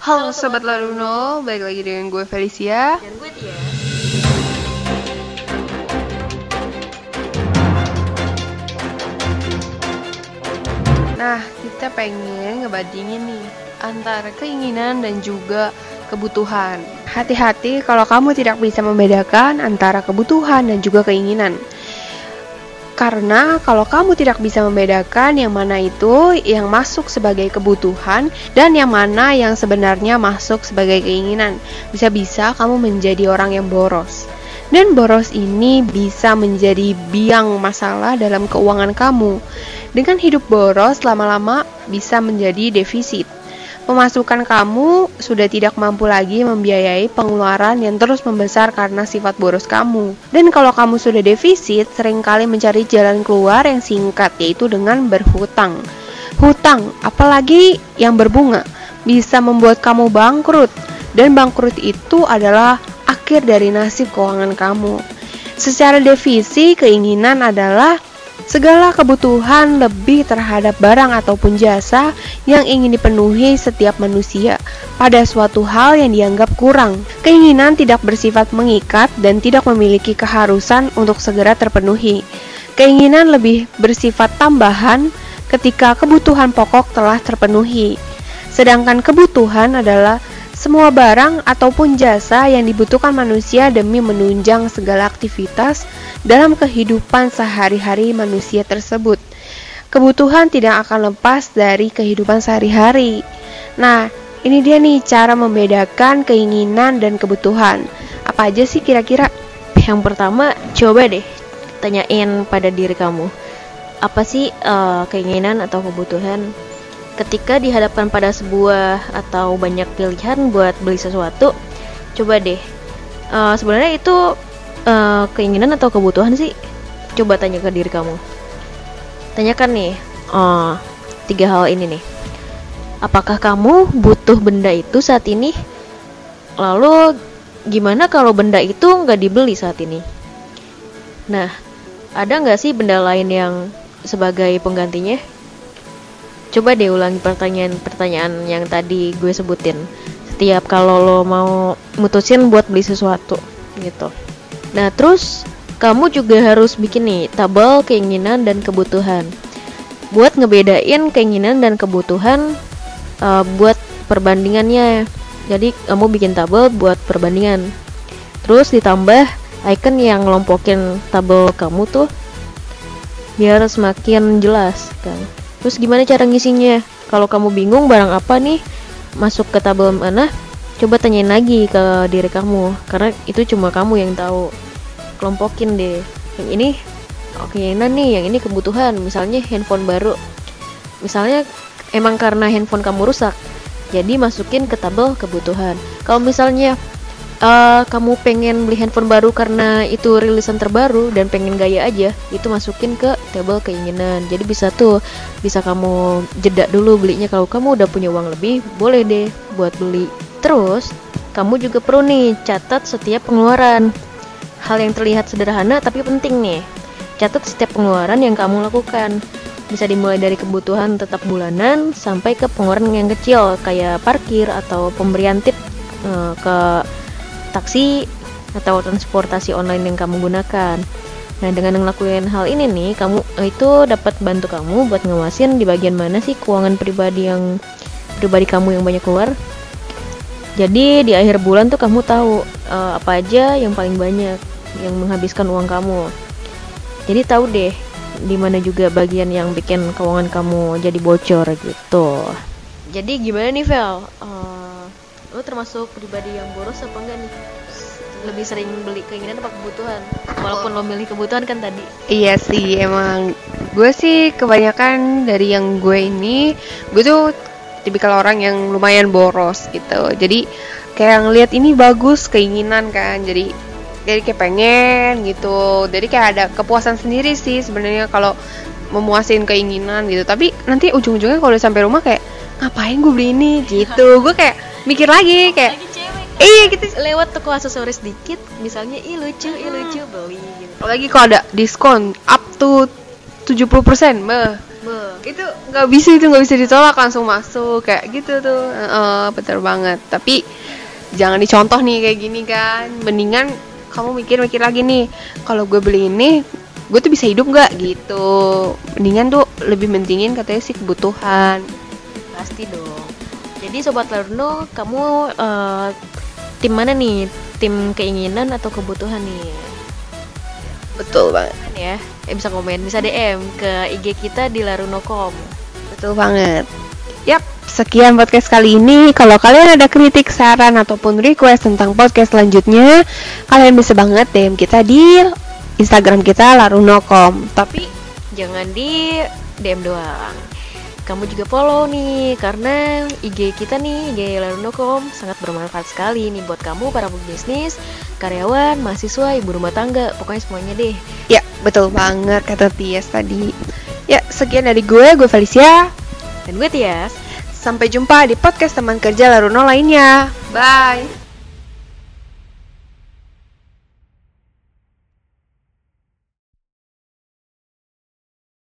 Halo Sobat Laruno, balik lagi dengan gue Felicia Dan gue Tia. Nah, kita pengen ngebandingin nih antara keinginan dan juga kebutuhan. Hati-hati kalau kamu tidak bisa membedakan antara kebutuhan dan juga keinginan. Karena kalau kamu tidak bisa membedakan yang mana itu yang masuk sebagai kebutuhan dan yang mana yang sebenarnya masuk sebagai keinginan, bisa-bisa kamu menjadi orang yang boros. Dan boros ini bisa menjadi biang masalah dalam keuangan kamu. Dengan hidup boros lama-lama bisa menjadi defisit. Pemasukan kamu sudah tidak mampu lagi membiayai pengeluaran yang terus membesar karena sifat boros kamu. Dan kalau kamu sudah defisit, sering kali mencari jalan keluar yang singkat, yaitu dengan berhutang. Hutang, apalagi yang berbunga, bisa membuat kamu bangkrut. Dan bangkrut itu adalah akhir dari nasib keuangan kamu. Secara defisi, keinginan adalah segala kebutuhan lebih terhadap barang ataupun jasa yang ingin dipenuhi setiap manusia pada suatu hal yang dianggap kurang. Keinginan tidak bersifat mengikat dan tidak memiliki keharusan untuk segera terpenuhi. Keinginan lebih bersifat tambahan ketika kebutuhan pokok telah terpenuhi. Sedangkan kebutuhan adalah semua barang ataupun jasa yang dibutuhkan manusia demi menunjang segala aktivitas dalam kehidupan sehari-hari manusia tersebut. Kebutuhan tidak akan lepas dari kehidupan sehari-hari. Nah, ini dia nih cara membedakan keinginan dan kebutuhan. Apa aja sih kira-kira? Yang pertama, coba deh tanyain pada diri kamu. Apa sih uh, keinginan atau kebutuhan ketika dihadapkan pada sebuah atau banyak pilihan buat beli sesuatu coba deh. Uh, sebenarnya itu uh, keinginan atau kebutuhan sih? Coba tanya ke diri kamu. Tanyakan nih uh, tiga hal ini nih. Apakah kamu butuh benda itu saat ini? Lalu gimana kalau benda itu nggak dibeli saat ini? Nah ada nggak sih benda lain yang sebagai penggantinya coba deh ulangi pertanyaan-pertanyaan yang tadi gue sebutin. Setiap kalau lo mau mutusin buat beli sesuatu gitu. Nah terus kamu juga harus bikin nih tabel keinginan dan kebutuhan. Buat ngebedain keinginan dan kebutuhan uh, buat perbandingannya. Jadi kamu bikin tabel buat perbandingan. Terus ditambah icon yang ngelompokin tabel kamu tuh biar semakin jelas kan Terus gimana cara ngisinya? Kalau kamu bingung barang apa nih masuk ke tabel mana? Coba tanyain lagi ke diri kamu karena itu cuma kamu yang tahu. Kelompokin deh. Yang ini oke oh, nih, yang ini kebutuhan. Misalnya handphone baru. Misalnya emang karena handphone kamu rusak. Jadi masukin ke tabel kebutuhan. Kalau misalnya uh, kamu pengen beli handphone baru karena itu rilisan terbaru dan pengen gaya aja, itu masukin ke tabel keinginan. Jadi bisa tuh, bisa kamu jeda dulu belinya kalau kamu udah punya uang lebih, boleh deh buat beli. Terus, kamu juga perlu nih catat setiap pengeluaran. Hal yang terlihat sederhana tapi penting nih. Catat setiap pengeluaran yang kamu lakukan. Bisa dimulai dari kebutuhan tetap bulanan sampai ke pengeluaran yang kecil kayak parkir atau pemberian tip uh, ke taksi atau transportasi online yang kamu gunakan. Nah, dengan ngelakuin hal ini nih, kamu itu dapat bantu kamu buat ngawasin di bagian mana sih keuangan pribadi yang pribadi kamu yang banyak keluar. Jadi di akhir bulan tuh kamu tahu uh, apa aja yang paling banyak yang menghabiskan uang kamu. Jadi tahu deh di mana juga bagian yang bikin keuangan kamu jadi bocor gitu. Jadi gimana nih Vel? Uh, lo termasuk pribadi yang boros apa enggak nih? Lebih sering beli keinginan apa kebutuhan? Walaupun lo milih kebutuhan kan tadi. Iya sih emang. Gue sih kebanyakan dari yang gue ini gue tuh tipikal orang yang lumayan boros gitu. Jadi kayak ngelihat ini bagus keinginan kan. Jadi jadi kayak pengen gitu. Jadi kayak ada kepuasan sendiri sih sebenarnya kalau memuasin keinginan gitu. Tapi nanti ujung-ujungnya kalau sampai rumah kayak ngapain gue beli ini? Gitu. Gue kayak mikir lagi kayak iya gitu. Lewat toko aksesoris dikit misalnya ih lucu ih lucu beli gitu. Lagi kalau ada diskon up to 70% meh Be. itu nggak bisa itu nggak bisa ditolak langsung masuk kayak gitu tuh. Heeh, betul banget. Tapi jangan dicontoh nih kayak gini kan. Mendingan kamu mikir-mikir lagi nih kalau gue beli ini gue tuh bisa hidup nggak? Gitu. Mendingan tuh lebih mentingin katanya sih kebutuhan. Pasti dong. Jadi sobat Laruno, kamu eh, tim mana nih? Tim keinginan atau kebutuhan nih? betul banget Kan ya, eh, bisa komen, bisa DM ke IG kita di laruno.com. betul banget Yap, sekian podcast kali ini. Kalau kalian ada kritik, saran, ataupun request tentang podcast selanjutnya, kalian bisa banget DM kita di Instagram kita laruno.com. Tapi jangan di DM doang. Kamu juga follow nih karena IG kita nih, IG laruno.com sangat bermanfaat sekali nih buat kamu para pebisnis, karyawan, mahasiswa, ibu rumah tangga, pokoknya semuanya deh. Ya, betul banget kata Tias tadi. Ya, sekian dari gue, gue Felicia. Dan gue Tias. Sampai jumpa di podcast teman kerja Laruno lainnya. Bye.